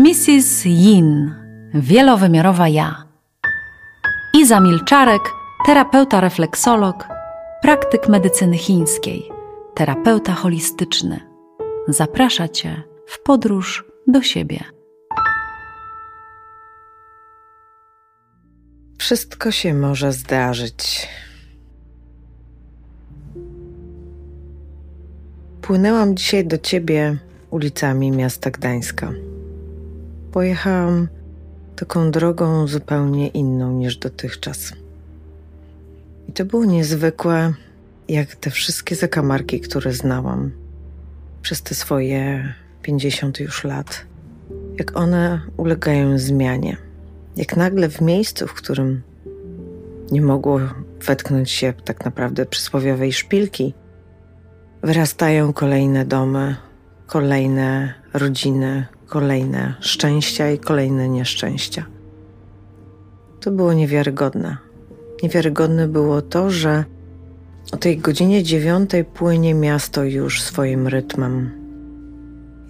Mrs. Yin, wielowymiarowa ja. Iza Milczarek, terapeuta refleksolog, praktyk medycyny chińskiej, terapeuta holistyczny. Zaprasza Cię w podróż do siebie. Wszystko się może zdarzyć. Płynęłam dzisiaj do ciebie ulicami miasta Gdańska. Pojechałam taką drogą zupełnie inną niż dotychczas. I to było niezwykłe, jak te wszystkie zakamarki, które znałam przez te swoje 50 już lat, jak one ulegają zmianie. Jak nagle w miejscu, w którym nie mogło wetknąć się tak naprawdę przysłowiowej szpilki, wyrastają kolejne domy, kolejne rodziny, kolejne szczęścia i kolejne nieszczęścia. To było niewiarygodne. Niewiarygodne było to, że o tej godzinie dziewiątej płynie miasto już swoim rytmem.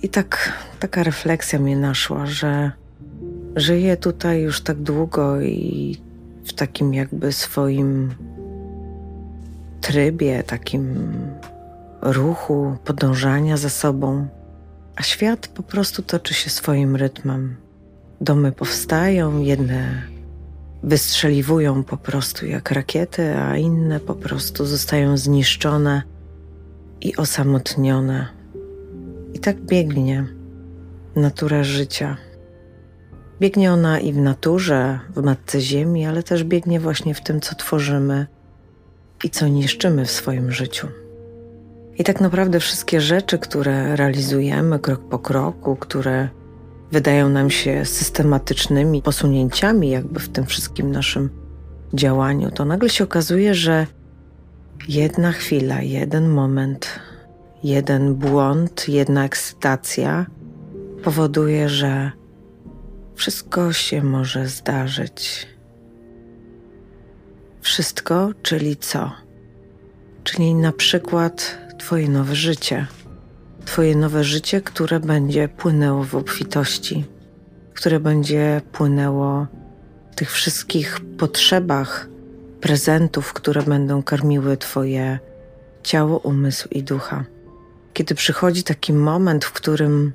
I tak taka refleksja mnie naszła, że żyję tutaj już tak długo i w takim jakby swoim trybie, takim ruchu, podążania za sobą, a świat po prostu toczy się swoim rytmem. Domy powstają, jedne wystrzeliwują po prostu jak rakiety, a inne po prostu zostają zniszczone i osamotnione. I tak biegnie natura życia. Biegnie ona i w naturze, w matce ziemi, ale też biegnie właśnie w tym, co tworzymy i co niszczymy w swoim życiu. I tak naprawdę wszystkie rzeczy, które realizujemy krok po kroku, które wydają nam się systematycznymi posunięciami, jakby w tym wszystkim naszym działaniu, to nagle się okazuje, że jedna chwila, jeden moment, jeden błąd, jedna ekscytacja powoduje, że wszystko się może zdarzyć. Wszystko, czyli co? Czyli na przykład Twoje nowe życie. Twoje nowe życie, które będzie płynęło w obfitości, które będzie płynęło w tych wszystkich potrzebach, prezentów, które będą karmiły Twoje ciało, umysł i ducha. Kiedy przychodzi taki moment, w którym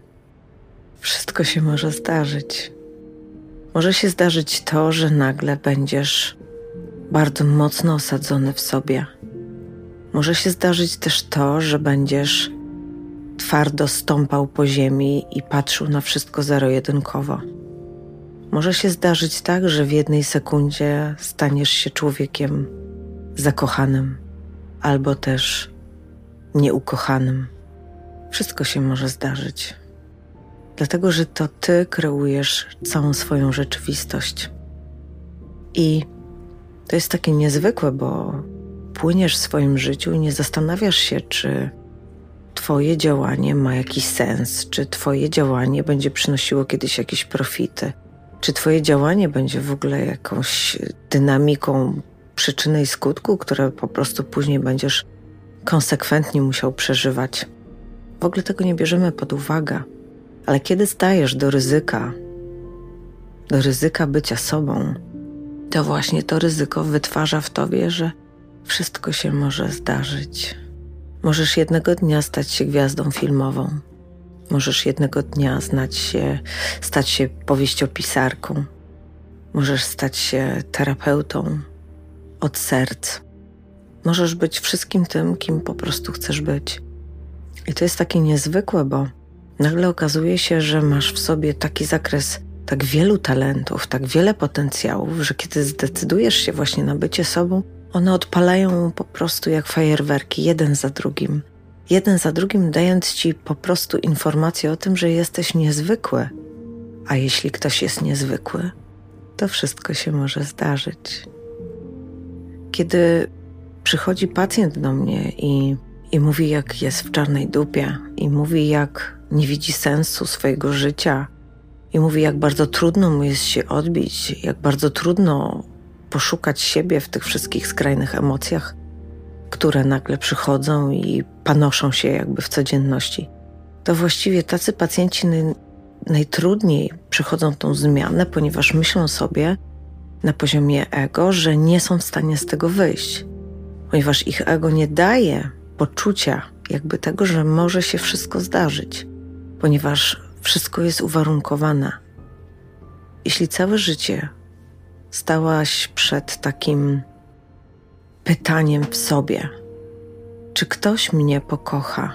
wszystko się może zdarzyć. Może się zdarzyć to, że nagle będziesz bardzo mocno osadzony w sobie może się zdarzyć też to, że będziesz twardo stąpał po ziemi i patrzył na wszystko zero-jedynkowo. Może się zdarzyć tak, że w jednej sekundzie staniesz się człowiekiem zakochanym albo też nieukochanym. Wszystko się może zdarzyć. Dlatego, że to ty kreujesz całą swoją rzeczywistość. I to jest takie niezwykłe, bo płyniesz w swoim życiu i nie zastanawiasz się, czy Twoje działanie ma jakiś sens, czy Twoje działanie będzie przynosiło kiedyś jakieś profity, czy Twoje działanie będzie w ogóle jakąś dynamiką przyczyny i skutku, które po prostu później będziesz konsekwentnie musiał przeżywać. W ogóle tego nie bierzemy pod uwagę, ale kiedy stajesz do ryzyka, do ryzyka bycia sobą, to właśnie to ryzyko wytwarza w tobie, że wszystko się może zdarzyć. Możesz jednego dnia stać się gwiazdą filmową. Możesz jednego dnia znać się, stać się powieściopisarką. Możesz stać się terapeutą od serc. Możesz być wszystkim tym, kim po prostu chcesz być. I to jest takie niezwykłe, bo nagle okazuje się, że masz w sobie taki zakres tak wielu talentów, tak wiele potencjałów, że kiedy zdecydujesz się właśnie na bycie sobą, one odpalają po prostu jak fajerwerki, jeden za drugim. Jeden za drugim, dając ci po prostu informację o tym, że jesteś niezwykły. A jeśli ktoś jest niezwykły, to wszystko się może zdarzyć. Kiedy przychodzi pacjent do mnie i, i mówi, jak jest w czarnej dupie, i mówi, jak nie widzi sensu swojego życia, i mówi, jak bardzo trudno mu jest się odbić, jak bardzo trudno poszukać siebie w tych wszystkich skrajnych emocjach, które nagle przychodzą i panoszą się jakby w codzienności, to właściwie tacy pacjenci najtrudniej przechodzą tą zmianę, ponieważ myślą sobie na poziomie ego, że nie są w stanie z tego wyjść, ponieważ ich ego nie daje poczucia jakby tego, że może się wszystko zdarzyć, ponieważ wszystko jest uwarunkowane. Jeśli całe życie stałaś przed takim pytaniem w sobie: czy ktoś mnie pokocha?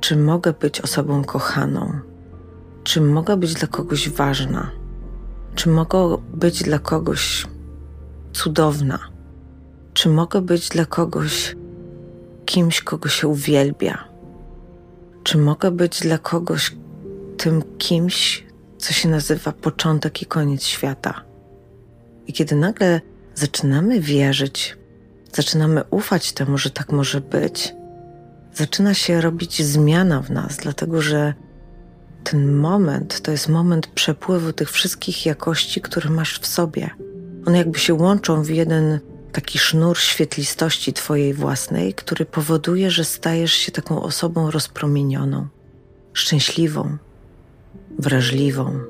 Czy mogę być osobą kochaną? Czy mogę być dla kogoś ważna? Czy mogę być dla kogoś cudowna? Czy mogę być dla kogoś kimś, kogo się uwielbia? Czy mogę być dla kogoś tym kimś, co się nazywa początek i koniec świata? I kiedy nagle zaczynamy wierzyć, zaczynamy ufać temu, że tak może być, zaczyna się robić zmiana w nas, dlatego że ten moment to jest moment przepływu tych wszystkich jakości, które masz w sobie. One jakby się łączą w jeden taki sznur świetlistości Twojej własnej, który powoduje, że stajesz się taką osobą rozpromienioną, szczęśliwą, wrażliwą,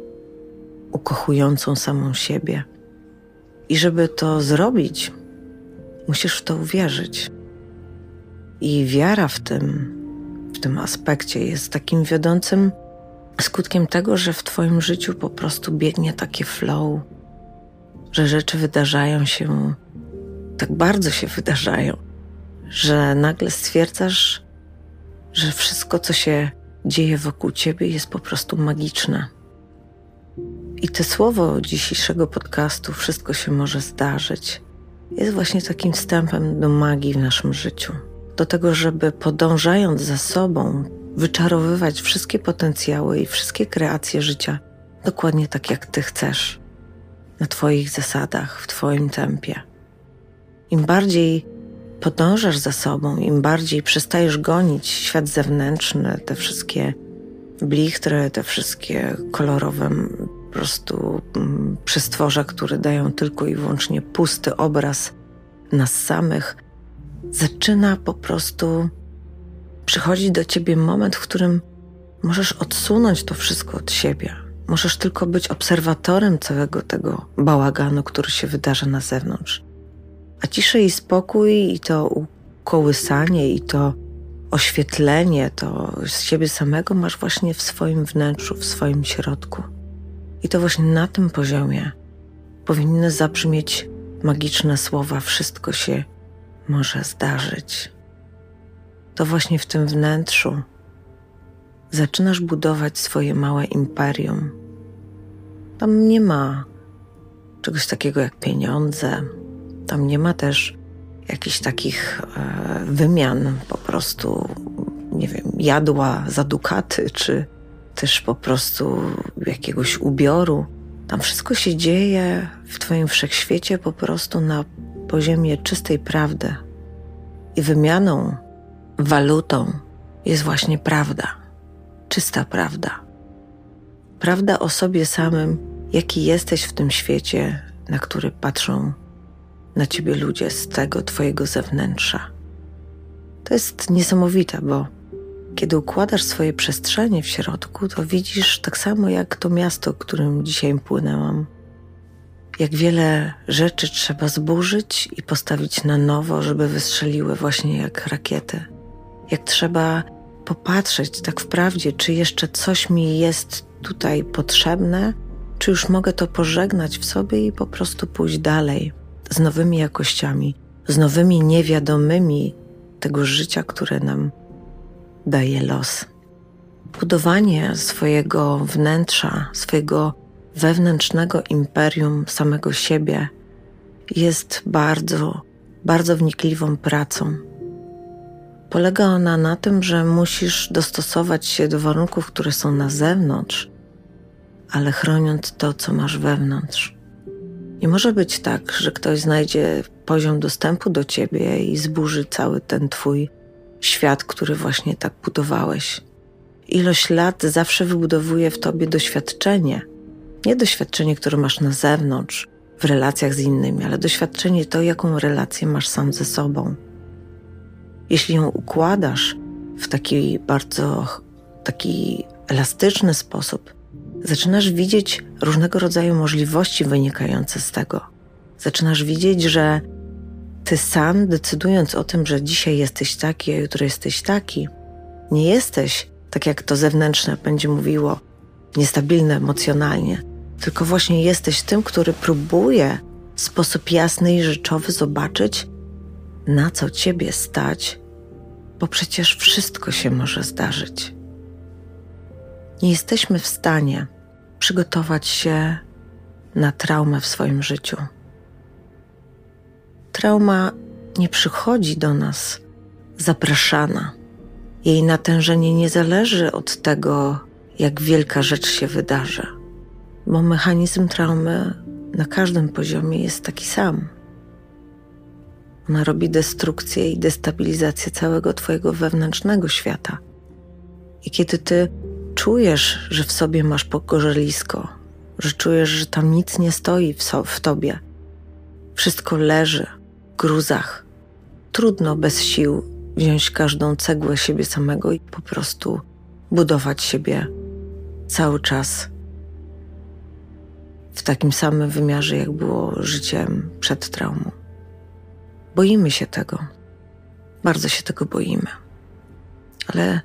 ukochującą samą siebie. I żeby to zrobić, musisz w to uwierzyć. I wiara w tym, w tym aspekcie jest takim wiodącym skutkiem tego, że w Twoim życiu po prostu biegnie takie flow, że rzeczy wydarzają się, tak bardzo się wydarzają, że nagle stwierdzasz, że wszystko, co się dzieje wokół Ciebie, jest po prostu magiczne. I to słowo dzisiejszego podcastu, wszystko się może zdarzyć, jest właśnie takim wstępem do magii w naszym życiu. Do tego, żeby podążając za sobą, wyczarowywać wszystkie potencjały i wszystkie kreacje życia dokładnie tak, jak Ty chcesz, na Twoich zasadach, w Twoim tempie. Im bardziej podążasz za sobą, im bardziej przestajesz gonić świat zewnętrzny, te wszystkie blichtry, te wszystkie kolorowe po prostu mm, przestworza, które dają tylko i wyłącznie pusty obraz nas samych, zaczyna po prostu przychodzi do ciebie moment, w którym możesz odsunąć to wszystko od siebie. Możesz tylko być obserwatorem całego tego bałaganu, który się wydarza na zewnątrz. A ciszę i spokój, i to ukołysanie, i to oświetlenie, to z siebie samego masz właśnie w swoim wnętrzu, w swoim środku. I to właśnie na tym poziomie powinny zabrzmieć magiczne słowa: Wszystko się może zdarzyć to właśnie w tym wnętrzu zaczynasz budować swoje małe imperium. Tam nie ma czegoś takiego jak pieniądze, tam nie ma też jakichś takich e, wymian, po prostu, nie wiem, jadła za dukaty, czy też po prostu jakiegoś ubioru. Tam wszystko się dzieje w Twoim wszechświecie po prostu na poziomie czystej prawdy. I wymianą walutą jest właśnie prawda, czysta prawda. Prawda o sobie samym, jaki jesteś w tym świecie, na który patrzą na ciebie ludzie z tego twojego zewnętrza. To jest niesamowite, bo kiedy układasz swoje przestrzenie w środku, to widzisz tak samo jak to miasto, którym dzisiaj płynęłam. Jak wiele rzeczy trzeba zburzyć i postawić na nowo, żeby wystrzeliły właśnie jak rakiety jak trzeba popatrzeć tak wprawdzie, czy jeszcze coś mi jest tutaj potrzebne, czy już mogę to pożegnać w sobie i po prostu pójść dalej z nowymi jakościami, z nowymi niewiadomymi tego życia, które nam daje los. Budowanie swojego wnętrza, swojego wewnętrznego imperium samego siebie jest bardzo, bardzo wnikliwą pracą Polega ona na tym, że musisz dostosować się do warunków, które są na zewnątrz, ale chroniąc to, co masz wewnątrz. Nie może być tak, że ktoś znajdzie poziom dostępu do ciebie i zburzy cały ten twój świat, który właśnie tak budowałeś. Ilość lat zawsze wybudowuje w tobie doświadczenie. Nie doświadczenie, które masz na zewnątrz, w relacjach z innymi, ale doświadczenie to, jaką relację masz sam ze sobą jeśli ją układasz w taki bardzo taki elastyczny sposób, Zaczynasz widzieć różnego rodzaju możliwości wynikające z tego. Zaczynasz widzieć, że ty sam, decydując o tym, że dzisiaj jesteś taki, a jutro jesteś taki, nie jesteś, tak jak to zewnętrzne będzie mówiło, niestabilny emocjonalnie, tylko właśnie jesteś tym, który próbuje w sposób jasny i rzeczowy zobaczyć, na co ciebie stać, bo przecież wszystko się może zdarzyć. Nie jesteśmy w stanie przygotować się na traumę w swoim życiu. Trauma nie przychodzi do nas zapraszana. Jej natężenie nie zależy od tego, jak wielka rzecz się wydarzy, bo mechanizm traumy na każdym poziomie jest taki sam. Ona robi destrukcję i destabilizację całego Twojego wewnętrznego świata. I kiedy Ty czujesz, że w sobie masz pogorzelisko, że czujesz, że tam nic nie stoi w, so, w Tobie, wszystko leży gruzach, trudno bez sił wziąć każdą cegłę siebie samego i po prostu budować siebie cały czas w takim samym wymiarze, jak było życiem przed traumą. Boimy się tego. Bardzo się tego boimy. Ale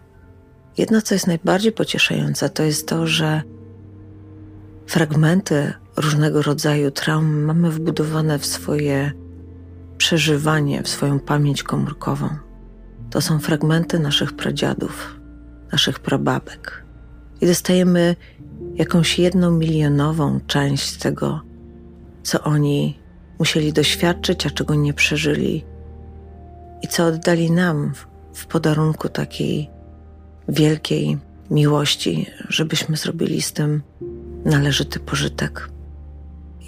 jedno, co jest najbardziej pocieszające, to jest to, że fragmenty różnego rodzaju traum mamy wbudowane w swoje przeżywanie, w swoją pamięć komórkową. To są fragmenty naszych pradziadów, naszych prababek. I dostajemy jakąś jedną milionową część tego, co oni musieli doświadczyć, a czego nie przeżyli, i co oddali nam w podarunku takiej wielkiej miłości, żebyśmy zrobili z tym należyty pożytek.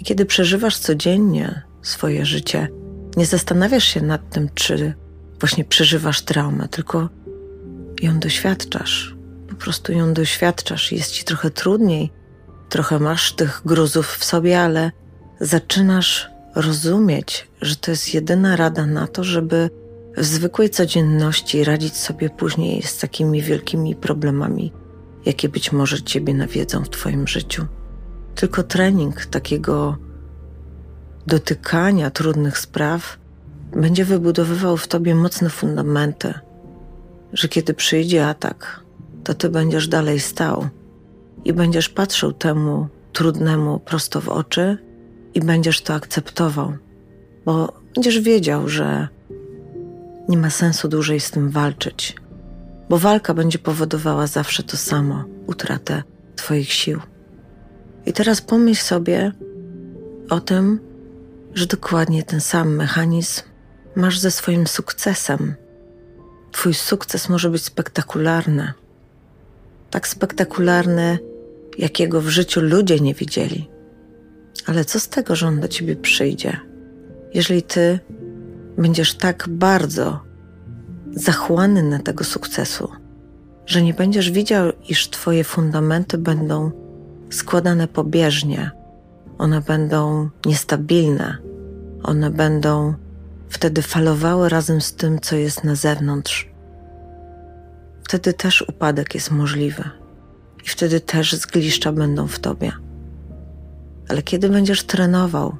I kiedy przeżywasz codziennie swoje życie, nie zastanawiasz się nad tym, czy właśnie przeżywasz traumę, tylko ją doświadczasz. Po prostu ją doświadczasz. Jest ci trochę trudniej, trochę masz tych gruzów w sobie, ale zaczynasz rozumieć, że to jest jedyna rada na to, żeby w zwykłej codzienności radzić sobie później z takimi wielkimi problemami, jakie być może ciebie nawiedzą w twoim życiu. Tylko trening takiego dotykania trudnych spraw będzie wybudowywał w tobie mocne fundamenty, że kiedy przyjdzie atak, to ty będziesz dalej stał i będziesz patrzył temu trudnemu prosto w oczy i będziesz to akceptował, bo będziesz wiedział, że nie ma sensu dłużej z tym walczyć, bo walka będzie powodowała zawsze to samo utratę Twoich sił. I teraz pomyśl sobie o tym, że dokładnie ten sam mechanizm masz ze swoim sukcesem. Twój sukces może być spektakularny. Tak spektakularny, jakiego w życiu ludzie nie widzieli. Ale co z tego, że on do ciebie przyjdzie, jeżeli ty będziesz tak bardzo zachłanny na tego sukcesu, że nie będziesz widział, iż twoje fundamenty będą składane pobieżnie, one będą niestabilne, one będą wtedy falowały razem z tym, co jest na zewnątrz. Wtedy też upadek jest możliwy i wtedy też zgliszcza będą w tobie. Ale kiedy będziesz trenował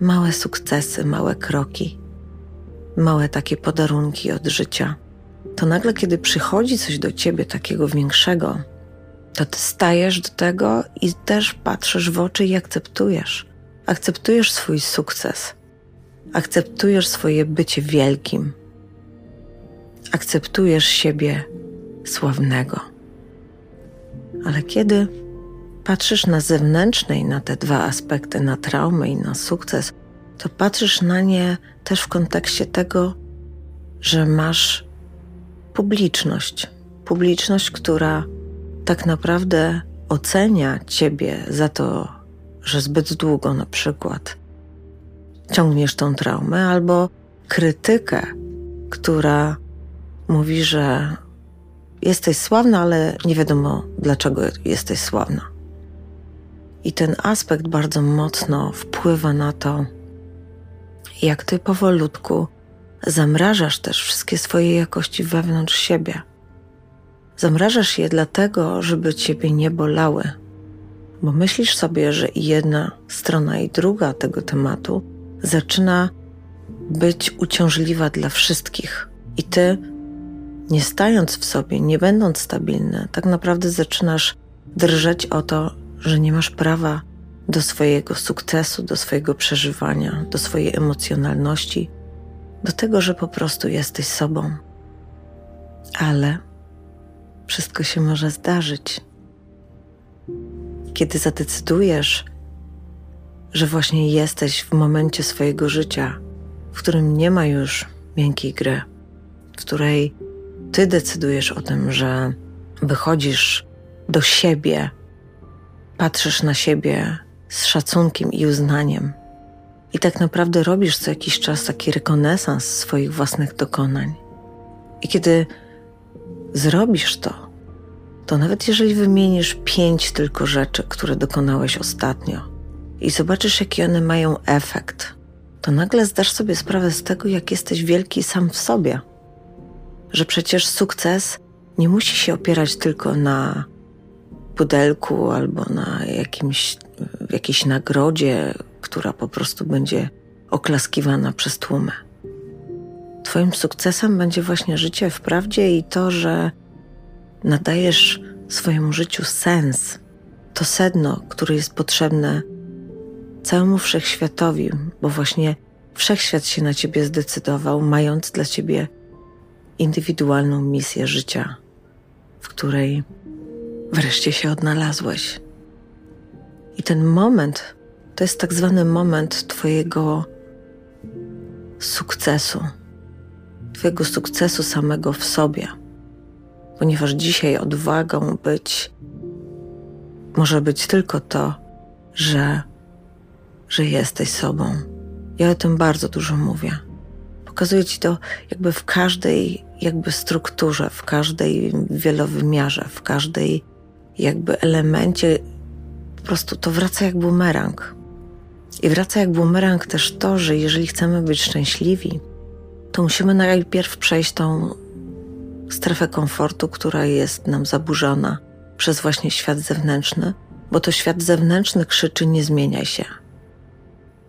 małe sukcesy, małe kroki, małe takie podarunki od życia, to nagle, kiedy przychodzi coś do ciebie takiego większego, to ty stajesz do tego i też patrzysz w oczy i akceptujesz. Akceptujesz swój sukces, akceptujesz swoje bycie wielkim, akceptujesz siebie sławnego. Ale kiedy patrzysz na zewnętrzne i na te dwa aspekty, na traumę i na sukces, to patrzysz na nie też w kontekście tego, że masz publiczność. Publiczność, która tak naprawdę ocenia ciebie za to, że zbyt długo na przykład ciągniesz tą traumę, albo krytykę, która mówi, że jesteś sławna, ale nie wiadomo dlaczego jesteś sławna. I ten aspekt bardzo mocno wpływa na to, jak ty powolutku zamrażasz też wszystkie swoje jakości wewnątrz siebie. Zamrażasz je dlatego, żeby ciebie nie bolały, bo myślisz sobie, że i jedna strona, i druga tego tematu zaczyna być uciążliwa dla wszystkich. I ty, nie stając w sobie, nie będąc stabilny, tak naprawdę zaczynasz drżeć o to, że nie masz prawa do swojego sukcesu, do swojego przeżywania, do swojej emocjonalności, do tego, że po prostu jesteś sobą. Ale wszystko się może zdarzyć. Kiedy zadecydujesz, że właśnie jesteś w momencie swojego życia, w którym nie ma już miękkiej gry, w której ty decydujesz o tym, że wychodzisz do siebie, patrzysz na siebie z szacunkiem i uznaniem. I tak naprawdę robisz co jakiś czas taki rekonesans swoich własnych dokonań. I kiedy zrobisz to, to nawet jeżeli wymienisz pięć tylko rzeczy, które dokonałeś ostatnio i zobaczysz, jaki one mają efekt, to nagle zdasz sobie sprawę z tego, jak jesteś wielki sam w sobie. Że przecież sukces nie musi się opierać tylko na pudelku albo na jakimś, jakiejś nagrodzie, która po prostu będzie oklaskiwana przez tłumy. Twoim sukcesem będzie właśnie życie w prawdzie i to, że nadajesz swojemu życiu sens, to sedno, które jest potrzebne całemu wszechświatowi, bo właśnie wszechświat się na ciebie zdecydował, mając dla ciebie indywidualną misję życia, w której wreszcie się odnalazłeś. I ten moment to jest tak zwany moment Twojego sukcesu, Twojego sukcesu samego w sobie, ponieważ dzisiaj odwagą być może być tylko to, że, że jesteś sobą. Ja o tym bardzo dużo mówię. Pokazuję Ci to jakby w każdej jakby strukturze, w każdej wielowymiarze, w każdej jakby elemencie po prostu to wraca jak bumerang. I wraca jak bumerang też to, że jeżeli chcemy być szczęśliwi, to musimy najpierw przejść tą strefę komfortu, która jest nam zaburzona przez właśnie świat zewnętrzny, bo to świat zewnętrzny krzyczy: Nie zmieniaj się.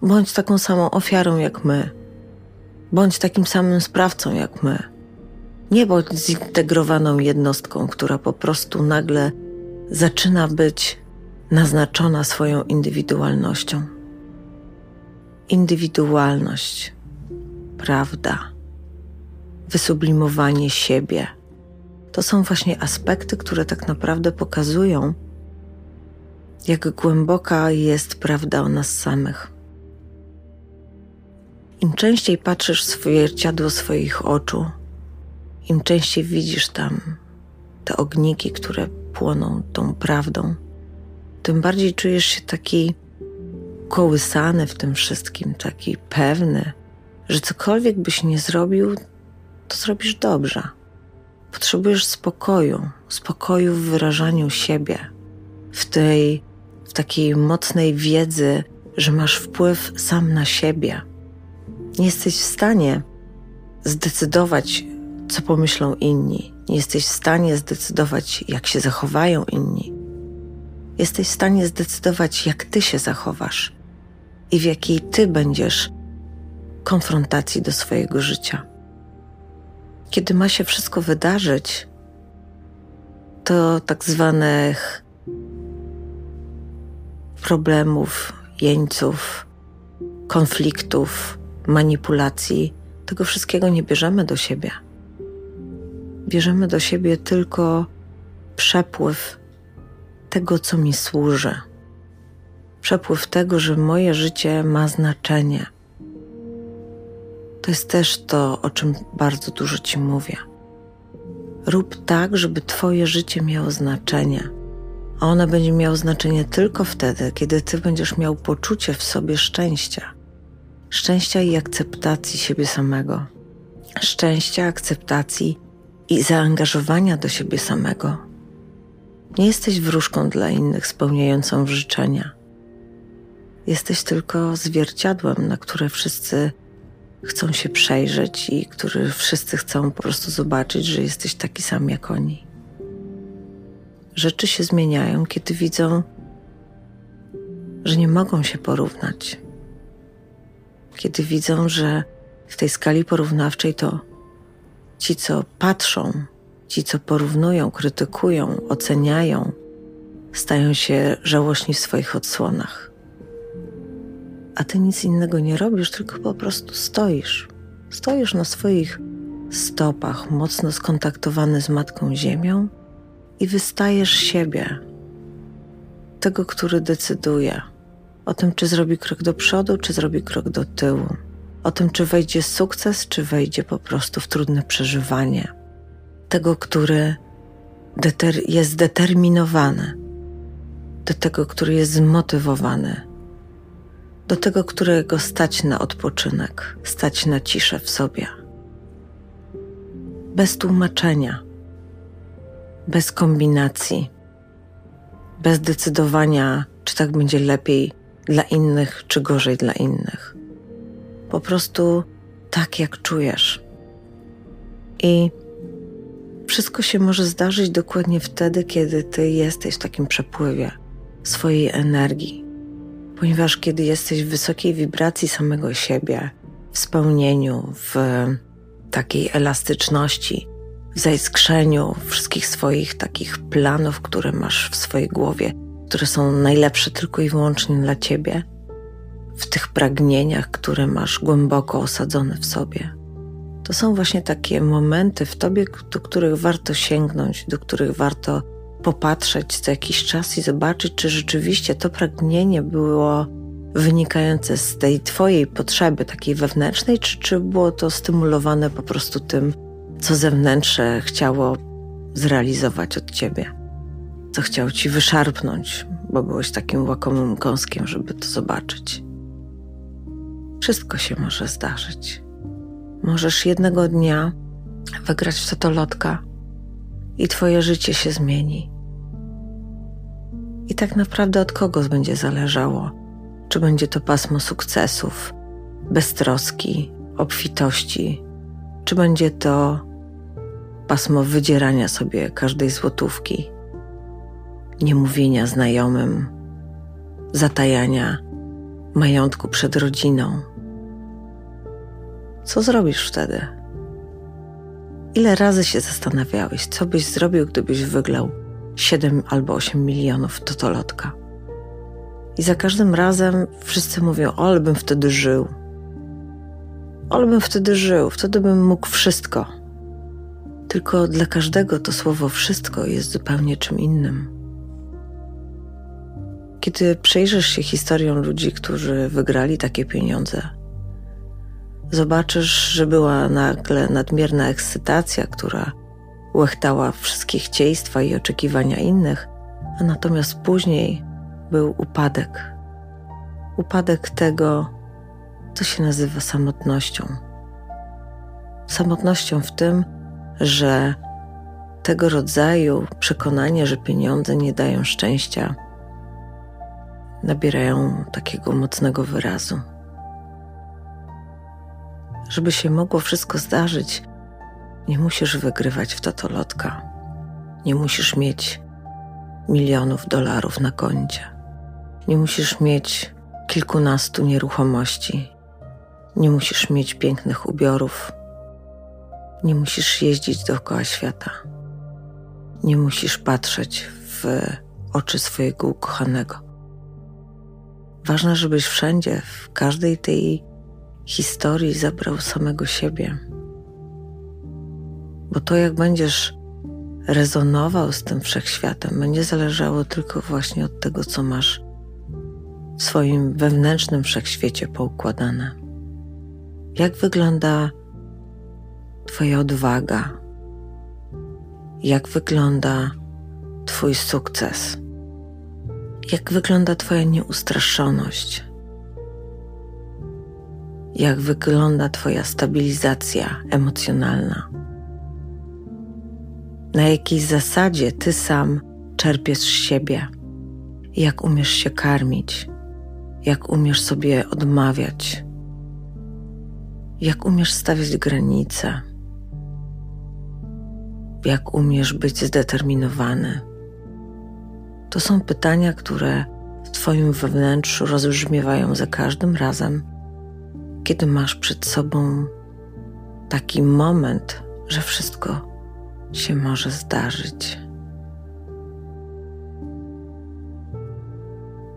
Bądź taką samą ofiarą jak my. Bądź takim samym sprawcą jak my. Nie bądź zintegrowaną jednostką, która po prostu nagle zaczyna być naznaczona swoją indywidualnością. Indywidualność, prawda, wysublimowanie siebie to są właśnie aspekty, które tak naprawdę pokazują, jak głęboka jest prawda o nas samych. Im częściej patrzysz w zwierciadło swoich oczu, im częściej widzisz tam te ogniki, które płoną tą prawdą, tym bardziej czujesz się taki kołysany w tym wszystkim, taki pewny, że cokolwiek byś nie zrobił, to zrobisz dobrze. Potrzebujesz spokoju, spokoju w wyrażaniu siebie, w tej, w takiej mocnej wiedzy, że masz wpływ sam na siebie. Nie jesteś w stanie zdecydować, co pomyślą inni. Nie jesteś w stanie zdecydować, jak się zachowają inni. Jesteś w stanie zdecydować, jak ty się zachowasz i w jakiej ty będziesz konfrontacji do swojego życia. Kiedy ma się wszystko wydarzyć, to tak zwanych problemów, jeńców, konfliktów, manipulacji, tego wszystkiego nie bierzemy do siebie. Bierzemy do siebie tylko przepływ tego, co mi służy. Przepływ tego, że moje życie ma znaczenie. To jest też to, o czym bardzo dużo Ci mówię. Rób tak, żeby Twoje życie miało znaczenie. A ono będzie miało znaczenie tylko wtedy, kiedy Ty będziesz miał poczucie w sobie szczęścia. Szczęścia i akceptacji siebie samego. Szczęścia, akceptacji i zaangażowania do siebie samego. Nie jesteś wróżką dla innych spełniającą życzenia. Jesteś tylko zwierciadłem, na które wszyscy chcą się przejrzeć i który wszyscy chcą po prostu zobaczyć, że jesteś taki sam jak oni. Rzeczy się zmieniają, kiedy widzą że nie mogą się porównać. Kiedy widzą, że w tej skali porównawczej to ci, co patrzą, ci, co porównują, krytykują, oceniają, stają się żałośni w swoich odsłonach. A ty nic innego nie robisz, tylko po prostu stoisz. Stoisz na swoich stopach, mocno skontaktowany z Matką Ziemią i wystajesz siebie, tego, który decyduje o tym, czy zrobi krok do przodu, czy zrobi krok do tyłu, o tym, czy wejdzie sukces, czy wejdzie po prostu w trudne przeżywanie, tego, który deter jest zdeterminowany, do tego, który jest zmotywowany, do tego, którego stać na odpoczynek, stać na ciszę w sobie. Bez tłumaczenia, bez kombinacji, bez decydowania, czy tak będzie lepiej dla innych, czy gorzej dla innych. Po prostu tak, jak czujesz. I wszystko się może zdarzyć dokładnie wtedy, kiedy ty jesteś w takim przepływie swojej energii. Ponieważ kiedy jesteś w wysokiej wibracji samego siebie, w spełnieniu, w takiej elastyczności, w zaiskrzeniu wszystkich swoich takich planów, które masz w swojej głowie, które są najlepsze tylko i wyłącznie dla ciebie, w tych pragnieniach, które masz głęboko osadzone w sobie. To są właśnie takie momenty w tobie, do których warto sięgnąć, do których warto popatrzeć co jakiś czas i zobaczyć, czy rzeczywiście to pragnienie było wynikające z tej twojej potrzeby takiej wewnętrznej, czy, czy było to stymulowane po prostu tym, co zewnętrzne chciało zrealizować od ciebie, co chciał ci wyszarpnąć, bo byłeś takim łakomym kąskiem, żeby to zobaczyć. Wszystko się może zdarzyć. Możesz jednego dnia wygrać w totolotka i twoje życie się zmieni. I tak naprawdę od kogo będzie zależało, czy będzie to pasmo sukcesów, beztroski, obfitości, czy będzie to pasmo wydzierania sobie każdej złotówki, niemówienia znajomym, zatajania majątku przed rodziną. Co zrobisz wtedy? Ile razy się zastanawiałeś, co byś zrobił, gdybyś wyglał 7 albo 8 milionów totolotka? I za każdym razem wszyscy mówią: ale bym wtedy żył. Ale bym wtedy żył, wtedy bym mógł wszystko. Tylko dla każdego to słowo wszystko jest zupełnie czym innym. Kiedy przejrzysz się historią ludzi, którzy wygrali takie pieniądze, zobaczysz, że była nagle nadmierna ekscytacja, która łechtała wszystkie chcieństwa i oczekiwania innych, a natomiast później był upadek. Upadek tego, co się nazywa samotnością. Samotnością w tym, że tego rodzaju przekonanie, że pieniądze nie dają szczęścia, nabierają takiego mocnego wyrazu. Żeby się mogło wszystko zdarzyć, nie musisz wygrywać w totolotka. Nie musisz mieć milionów dolarów na koncie. Nie musisz mieć kilkunastu nieruchomości. Nie musisz mieć pięknych ubiorów. Nie musisz jeździć dookoła świata. Nie musisz patrzeć w oczy swojego ukochanego. Ważne, żebyś wszędzie, w każdej tej historii zabrał samego siebie. Bo to, jak będziesz rezonował z tym wszechświatem, będzie zależało tylko właśnie od tego, co masz w swoim wewnętrznym wszechświecie poukładane. Jak wygląda Twoja odwaga? Jak wygląda Twój sukces? Jak wygląda Twoja nieustraszoność? Jak wygląda Twoja stabilizacja emocjonalna? Na jakiej zasadzie Ty sam czerpiesz z siebie? Jak umiesz się karmić? Jak umiesz sobie odmawiać? Jak umiesz stawiać granice? Jak umiesz być zdeterminowany? To są pytania, które w Twoim wewnętrzu rozbrzmiewają za każdym razem, kiedy masz przed sobą taki moment, że wszystko się może zdarzyć.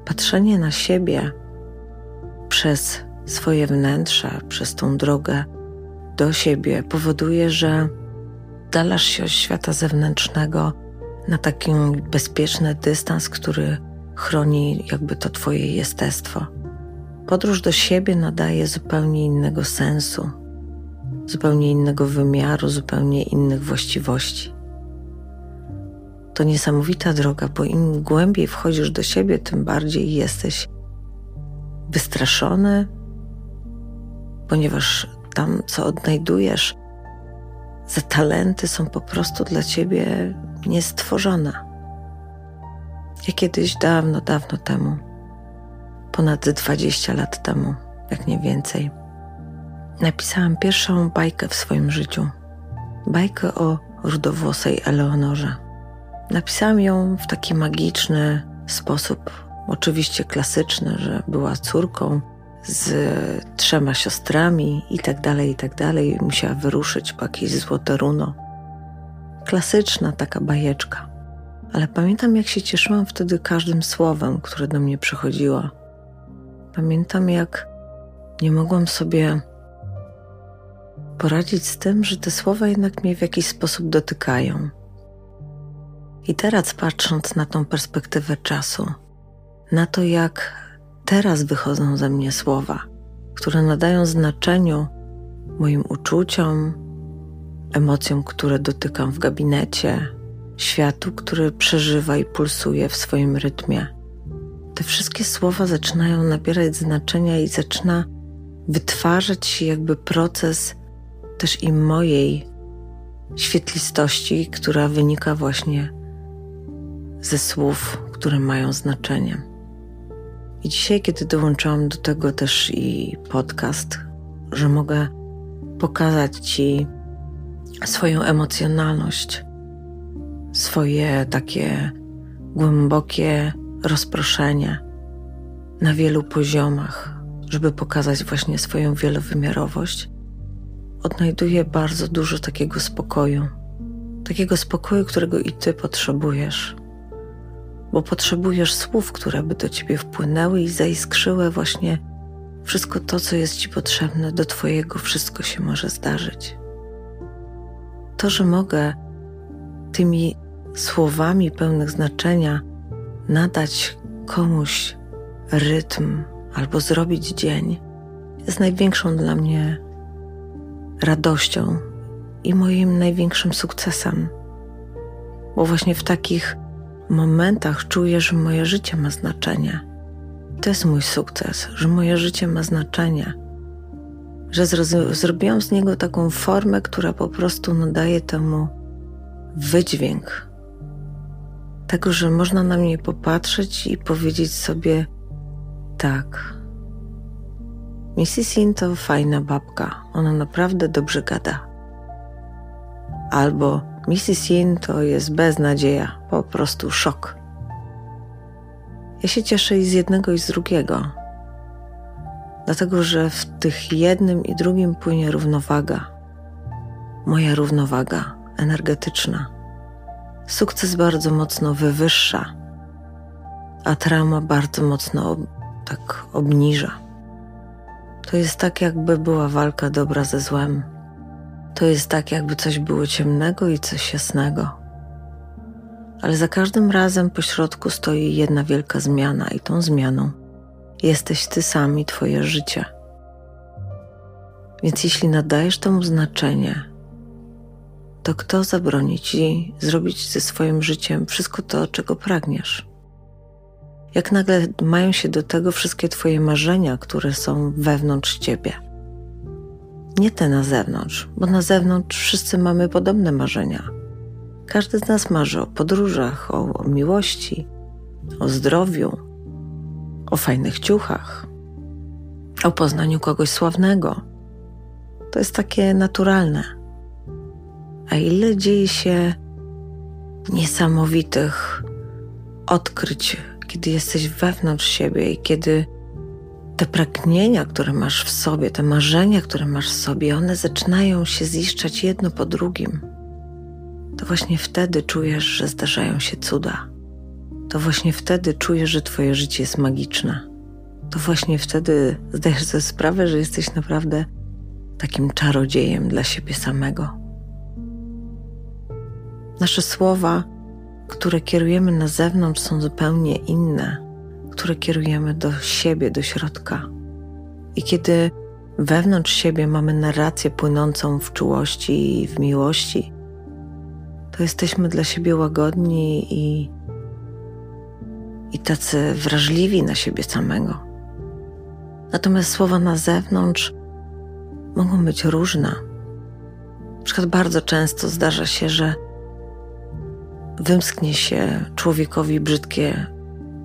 Patrzenie na siebie przez swoje wnętrze, przez tą drogę do siebie powoduje, że dalasz się od świata zewnętrznego na taki bezpieczny dystans, który chroni jakby to Twoje jestestwo. Podróż do siebie nadaje zupełnie innego sensu, zupełnie innego wymiaru, zupełnie innych właściwości. To niesamowita droga, bo im głębiej wchodzisz do siebie, tym bardziej jesteś wystraszony, ponieważ tam, co odnajdujesz, za talenty są po prostu dla ciebie niestworzone. Ja kiedyś, dawno, dawno temu, ponad 20 lat temu, jak nie więcej, napisałam pierwszą bajkę w swoim życiu. Bajkę o rudowłosej Eleonorze. Napisałam ją w taki magiczny sposób, oczywiście klasyczny, że była córką z trzema siostrami i tak dalej, i tak dalej. Musiała wyruszyć po jakieś złote runo. Klasyczna taka bajeczka. Ale pamiętam, jak się cieszyłam wtedy każdym słowem, które do mnie przychodziło. Pamiętam, jak nie mogłam sobie poradzić z tym, że te słowa jednak mnie w jakiś sposób dotykają. I teraz patrząc na tą perspektywę czasu, na to jak teraz wychodzą ze mnie słowa, które nadają znaczeniu moim uczuciom, emocjom, które dotykam w gabinecie, światu, który przeżywa i pulsuje w swoim rytmie. Te wszystkie słowa zaczynają nabierać znaczenia i zaczyna wytwarzać się jakby proces też i mojej świetlistości, która wynika właśnie ze słów, które mają znaczenie. I dzisiaj, kiedy dołączyłam do tego też i podcast, że mogę pokazać Ci swoją emocjonalność, swoje takie głębokie rozproszenie na wielu poziomach, żeby pokazać właśnie swoją wielowymiarowość, odnajduję bardzo dużo takiego spokoju. Takiego spokoju, którego i Ty potrzebujesz bo potrzebujesz słów, które by do ciebie wpłynęły i zaiskrzyły właśnie wszystko to, co jest ci potrzebne do Twojego, wszystko się może zdarzyć. To, że mogę tymi słowami pełnych znaczenia nadać komuś rytm albo zrobić dzień, jest największą dla mnie radością i moim największym sukcesem. Bo właśnie w takich momentach czuję, że moje życie ma znaczenie. To jest mój sukces, że moje życie ma znaczenie, że zrobiłam z niego taką formę, która po prostu nadaje temu wydźwięk. Tego, że można na mnie popatrzeć i powiedzieć sobie: tak. Mrs. In to fajna babka, ona naprawdę dobrze gada. Albo Mrs. Yin to jest beznadzieja, po prostu szok. Ja się cieszę i z jednego, i z drugiego, dlatego że w tych jednym i drugim płynie równowaga. Moja równowaga energetyczna. Sukces bardzo mocno wywyższa, a trauma bardzo mocno tak obniża. To jest tak, jakby była walka dobra ze złem to jest tak, jakby coś było ciemnego i coś jasnego. Ale za każdym razem po środku stoi jedna wielka zmiana, i tą zmianą jesteś ty sam i twoje życie. Więc jeśli nadajesz temu znaczenie, to kto zabroni ci zrobić ze swoim życiem wszystko to, czego pragniesz? Jak nagle mają się do tego wszystkie Twoje marzenia, które są wewnątrz Ciebie? nie te na zewnątrz, bo na zewnątrz wszyscy mamy podobne marzenia. Każdy z nas marzy o podróżach, o, o miłości, o zdrowiu, o fajnych ciuchach, o poznaniu kogoś sławnego. To jest takie naturalne. A ile dzieje się niesamowitych odkryć kiedy jesteś wewnątrz siebie i kiedy te pragnienia, które masz w sobie, te marzenia, które masz w sobie, one zaczynają się ziszczać jedno po drugim, to właśnie wtedy czujesz, że zdarzają się cuda. To właśnie wtedy czujesz, że Twoje życie jest magiczne. To właśnie wtedy zdajesz sobie sprawę, że jesteś naprawdę takim czarodziejem dla siebie samego. Nasze słowa, które kierujemy na zewnątrz, są zupełnie inne które kierujemy do siebie, do środka. I kiedy wewnątrz siebie mamy narrację płynącą w czułości i w miłości, to jesteśmy dla siebie łagodni i, i tacy wrażliwi na siebie samego. Natomiast słowa na zewnątrz mogą być różne. Na przykład bardzo często zdarza się, że wymsknie się człowiekowi brzydkie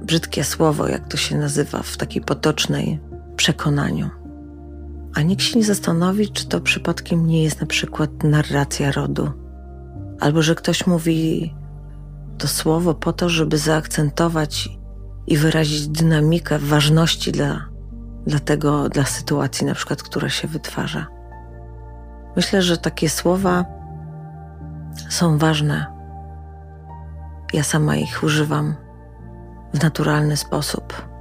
brzydkie słowo, jak to się nazywa w takiej potocznej przekonaniu. A nikt się nie zastanowi, czy to przypadkiem nie jest na przykład narracja rodu, albo że ktoś mówi to słowo po to, żeby zaakcentować i wyrazić dynamikę ważności dla, dla tego, dla sytuacji, na przykład, która się wytwarza. Myślę, że takie słowa są ważne. Ja sama ich używam w naturalny sposób.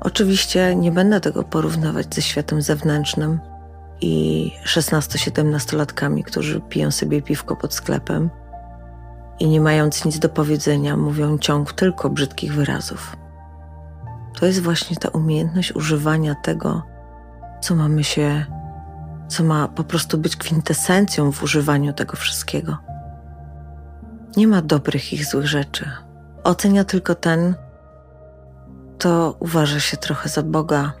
Oczywiście nie będę tego porównywać ze światem zewnętrznym i 16-17-latkami, którzy piją sobie piwko pod sklepem i nie mając nic do powiedzenia, mówią ciąg tylko brzydkich wyrazów. To jest właśnie ta umiejętność używania tego, co mamy się, co ma po prostu być kwintesencją w używaniu tego wszystkiego. Nie ma dobrych i złych rzeczy. Ocenia tylko ten, to uważa się trochę za Boga,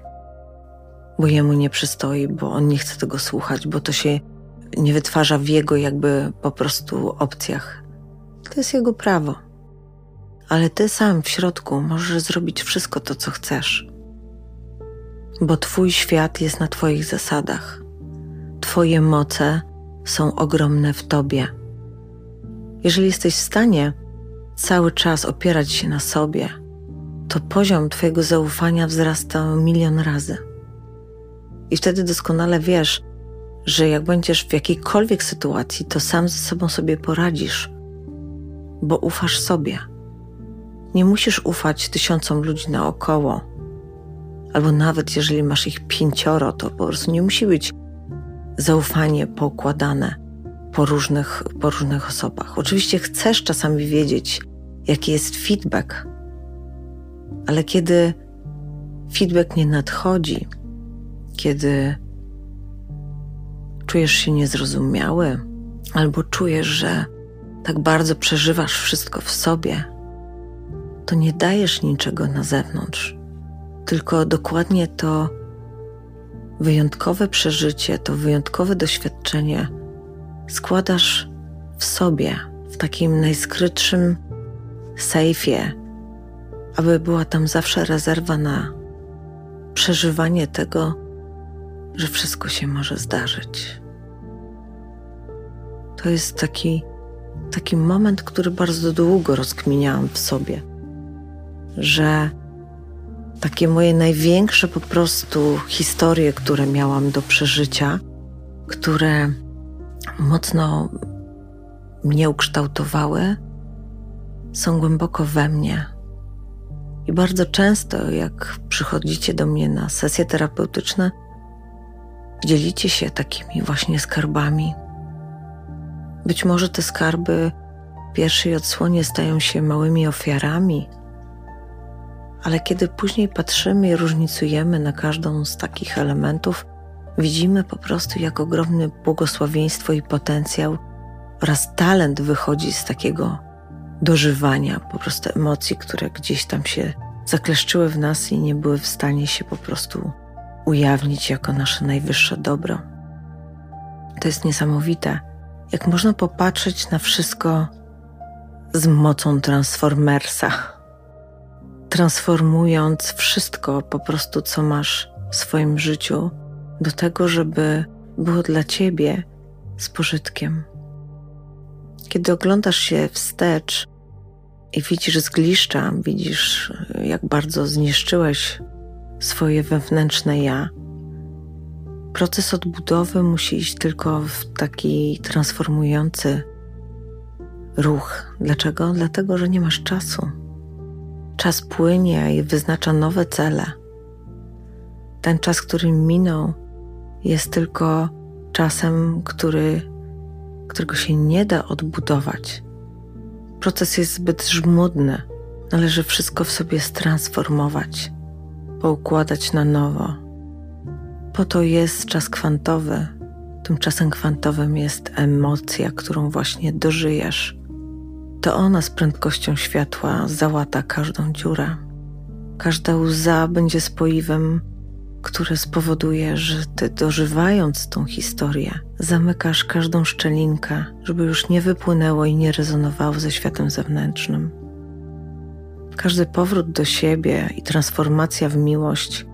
bo jemu nie przystoi, bo on nie chce tego słuchać, bo to się nie wytwarza w jego jakby po prostu opcjach. To jest jego prawo. Ale ty sam w środku możesz zrobić wszystko to, co chcesz. Bo twój świat jest na twoich zasadach. Twoje moce są ogromne w tobie. Jeżeli jesteś w stanie cały czas opierać się na sobie, to poziom Twojego zaufania wzrasta milion razy. I wtedy doskonale wiesz, że jak będziesz w jakiejkolwiek sytuacji, to sam ze sobą sobie poradzisz, bo ufasz sobie. Nie musisz ufać tysiącom ludzi naokoło, albo nawet jeżeli masz ich pięcioro, to po prostu nie musi być zaufanie pokładane po różnych, po różnych osobach. Oczywiście chcesz czasami wiedzieć, jaki jest feedback ale kiedy feedback nie nadchodzi, kiedy czujesz się niezrozumiały, albo czujesz, że tak bardzo przeżywasz wszystko w sobie, to nie dajesz niczego na zewnątrz, tylko dokładnie to wyjątkowe przeżycie, to wyjątkowe doświadczenie składasz w sobie, w takim najskrytszym sejfie, aby była tam zawsze rezerwa na przeżywanie tego, że wszystko się może zdarzyć. To jest taki, taki moment, który bardzo długo rozkminiałam w sobie, że takie moje największe po prostu historie, które miałam do przeżycia, które mocno mnie ukształtowały, są głęboko we mnie i bardzo często, jak przychodzicie do mnie na sesje terapeutyczne, dzielicie się takimi właśnie skarbami. Być może te skarby w pierwszej odsłonie stają się małymi ofiarami, ale kiedy później patrzymy i różnicujemy na każdą z takich elementów, widzimy po prostu, jak ogromne błogosławieństwo i potencjał oraz talent wychodzi z takiego dożywania po prostu emocji, które gdzieś tam się zakleszczyły w nas i nie były w stanie się po prostu ujawnić jako nasze najwyższe dobro. To jest niesamowite, jak można popatrzeć na wszystko z mocą Transformersa, transformując wszystko po prostu, co masz w swoim życiu, do tego, żeby było dla ciebie z pożytkiem. Kiedy oglądasz się wstecz i widzisz zgliszcza, widzisz, jak bardzo zniszczyłeś swoje wewnętrzne ja. Proces odbudowy musi iść tylko w taki transformujący ruch. Dlaczego? Dlatego, że nie masz czasu. Czas płynie i wyznacza nowe cele. Ten czas, który minął, jest tylko czasem, który, którego się nie da odbudować. Proces jest zbyt żmudny. Należy wszystko w sobie stransformować, poukładać na nowo. Po to jest czas kwantowy. Tymczasem kwantowym jest emocja, którą właśnie dożyjesz. To ona z prędkością światła załata każdą dziurę. Każda łza będzie spoiwem które spowoduje, że ty dożywając tą historię, zamykasz każdą szczelinkę, żeby już nie wypłynęło i nie rezonowało ze światem zewnętrznym. Każdy powrót do siebie i transformacja w miłość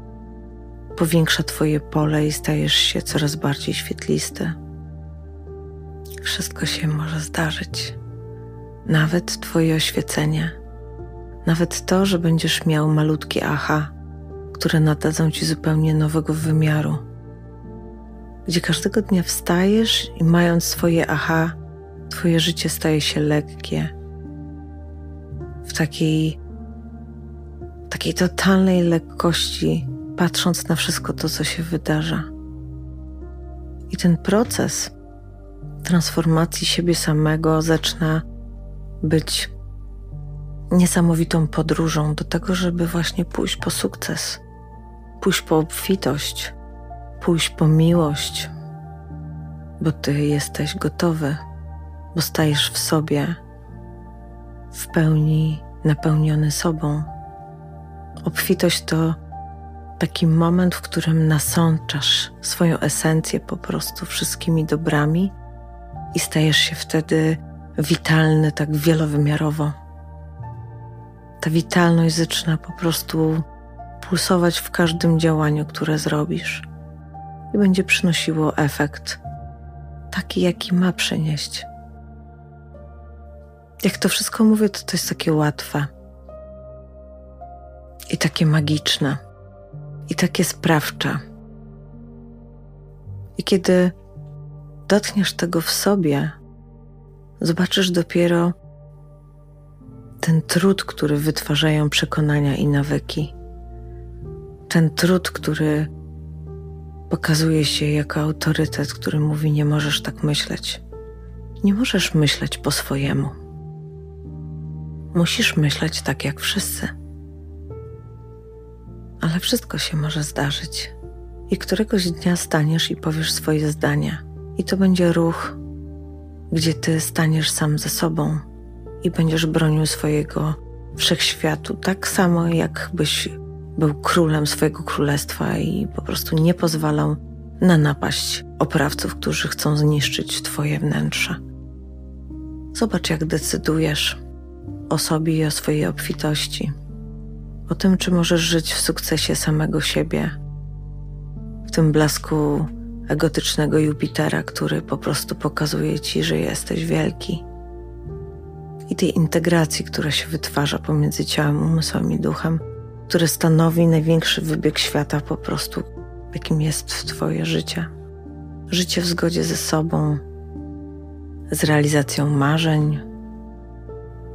powiększa Twoje pole i stajesz się coraz bardziej świetlisty. Wszystko się może zdarzyć, nawet Twoje oświecenie, nawet to, że będziesz miał malutkie aha które nadadzą ci zupełnie nowego wymiaru, gdzie każdego dnia wstajesz i mając swoje aha, twoje życie staje się lekkie. W takiej, takiej totalnej lekkości, patrząc na wszystko to, co się wydarza. I ten proces transformacji siebie samego zaczyna być niesamowitą podróżą do tego, żeby właśnie pójść po sukces pójść po obfitość, pójść po miłość, bo Ty jesteś gotowy, bo stajesz w sobie w pełni napełniony sobą. Obfitość to taki moment, w którym nasączasz swoją esencję po prostu wszystkimi dobrami i stajesz się wtedy witalny tak wielowymiarowo. Ta witalność zaczyna po prostu pulsować w każdym działaniu, które zrobisz i będzie przynosiło efekt taki, jaki ma przynieść. Jak to wszystko mówię, to to jest takie łatwe i takie magiczne i takie sprawcze. I kiedy dotkniesz tego w sobie, zobaczysz dopiero ten trud, który wytwarzają przekonania i nawyki ten trud, który pokazuje się jako autorytet, który mówi: Nie możesz tak myśleć. Nie możesz myśleć po swojemu. Musisz myśleć tak jak wszyscy. Ale wszystko się może zdarzyć. I któregoś dnia staniesz i powiesz swoje zdania. I to będzie ruch, gdzie ty staniesz sam ze sobą i będziesz bronił swojego wszechświatu, tak samo jakbyś był królem swojego królestwa i po prostu nie pozwalał na napaść oprawców, którzy chcą zniszczyć Twoje wnętrze. Zobacz, jak decydujesz o sobie i o swojej obfitości, o tym, czy możesz żyć w sukcesie samego siebie, w tym blasku egotycznego Jupitera, który po prostu pokazuje Ci, że jesteś wielki. I tej integracji, która się wytwarza pomiędzy ciałem, umysłem i duchem, które stanowi największy wybieg świata po prostu, jakim jest Twoje życie. Życie w zgodzie ze sobą, z realizacją marzeń,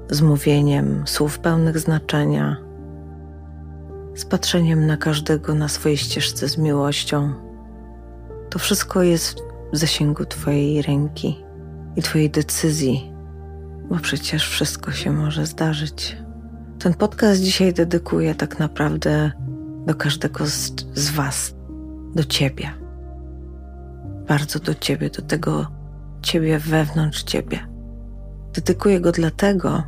z mówieniem słów pełnych znaczenia, z patrzeniem na każdego na swojej ścieżce z miłością. To wszystko jest w zasięgu Twojej ręki i Twojej decyzji, bo przecież wszystko się może zdarzyć. Ten podcast dzisiaj dedykuję tak naprawdę do każdego z, z Was, do Ciebie. Bardzo do Ciebie, do tego Ciebie wewnątrz Ciebie. Dedykuję go dlatego,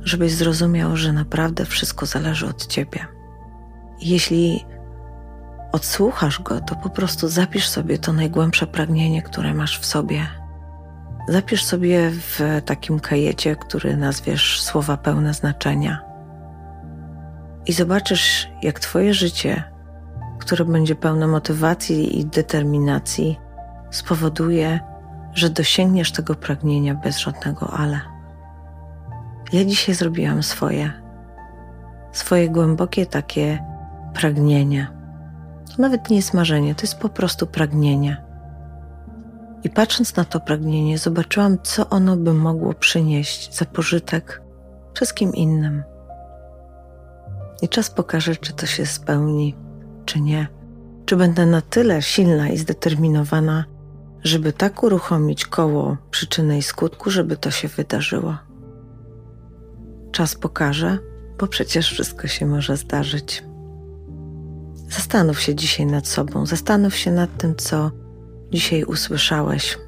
żebyś zrozumiał, że naprawdę wszystko zależy od Ciebie. jeśli odsłuchasz go, to po prostu zapisz sobie to najgłębsze pragnienie, które masz w sobie Zapisz sobie w takim kajecie, który nazwiesz słowa pełne znaczenia. I zobaczysz, jak Twoje życie, które będzie pełne motywacji i determinacji, spowoduje, że dosięgniesz tego pragnienia bez żadnego ale. Ja dzisiaj zrobiłam swoje, swoje głębokie takie pragnienie. To nawet nie jest marzenie, to jest po prostu pragnienie. I patrząc na to pragnienie, zobaczyłam, co ono by mogło przynieść za pożytek wszystkim innym. I czas pokaże, czy to się spełni, czy nie. Czy będę na tyle silna i zdeterminowana, żeby tak uruchomić koło przyczyny i skutku, żeby to się wydarzyło. Czas pokaże, bo przecież wszystko się może zdarzyć. Zastanów się dzisiaj nad sobą, zastanów się nad tym, co dzisiaj usłyszałeś,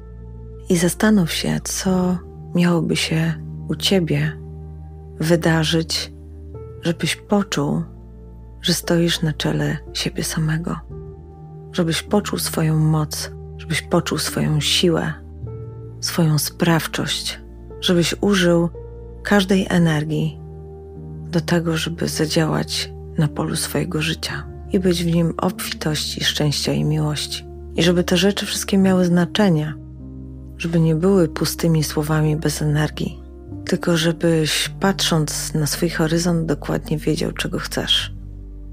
i zastanów się, co miałoby się u ciebie wydarzyć, żebyś poczuł, że stoisz na czele siebie samego, żebyś poczuł swoją moc, żebyś poczuł swoją siłę, swoją sprawczość, żebyś użył każdej energii do tego, żeby zadziałać na polu swojego życia i być w nim obfitości, szczęścia i miłości. I żeby te rzeczy wszystkie miały znaczenie, żeby nie były pustymi słowami bez energii, tylko żebyś patrząc na swój horyzont dokładnie wiedział, czego chcesz,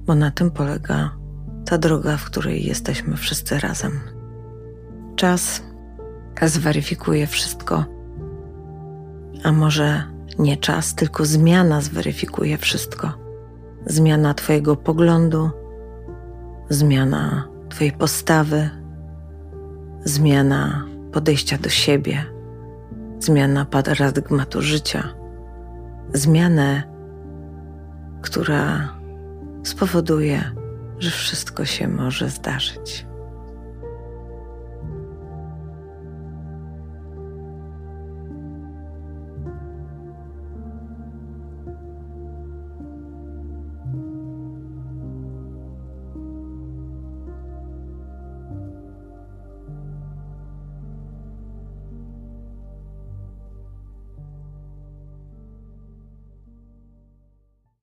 bo na tym polega ta droga, w której jesteśmy wszyscy razem. Czas zweryfikuje wszystko, a może nie czas, tylko zmiana zweryfikuje wszystko. Zmiana Twojego poglądu, zmiana Twojej postawy, zmiana podejścia do siebie, zmiana paradygmatu życia, zmianę, która spowoduje, że wszystko się może zdarzyć.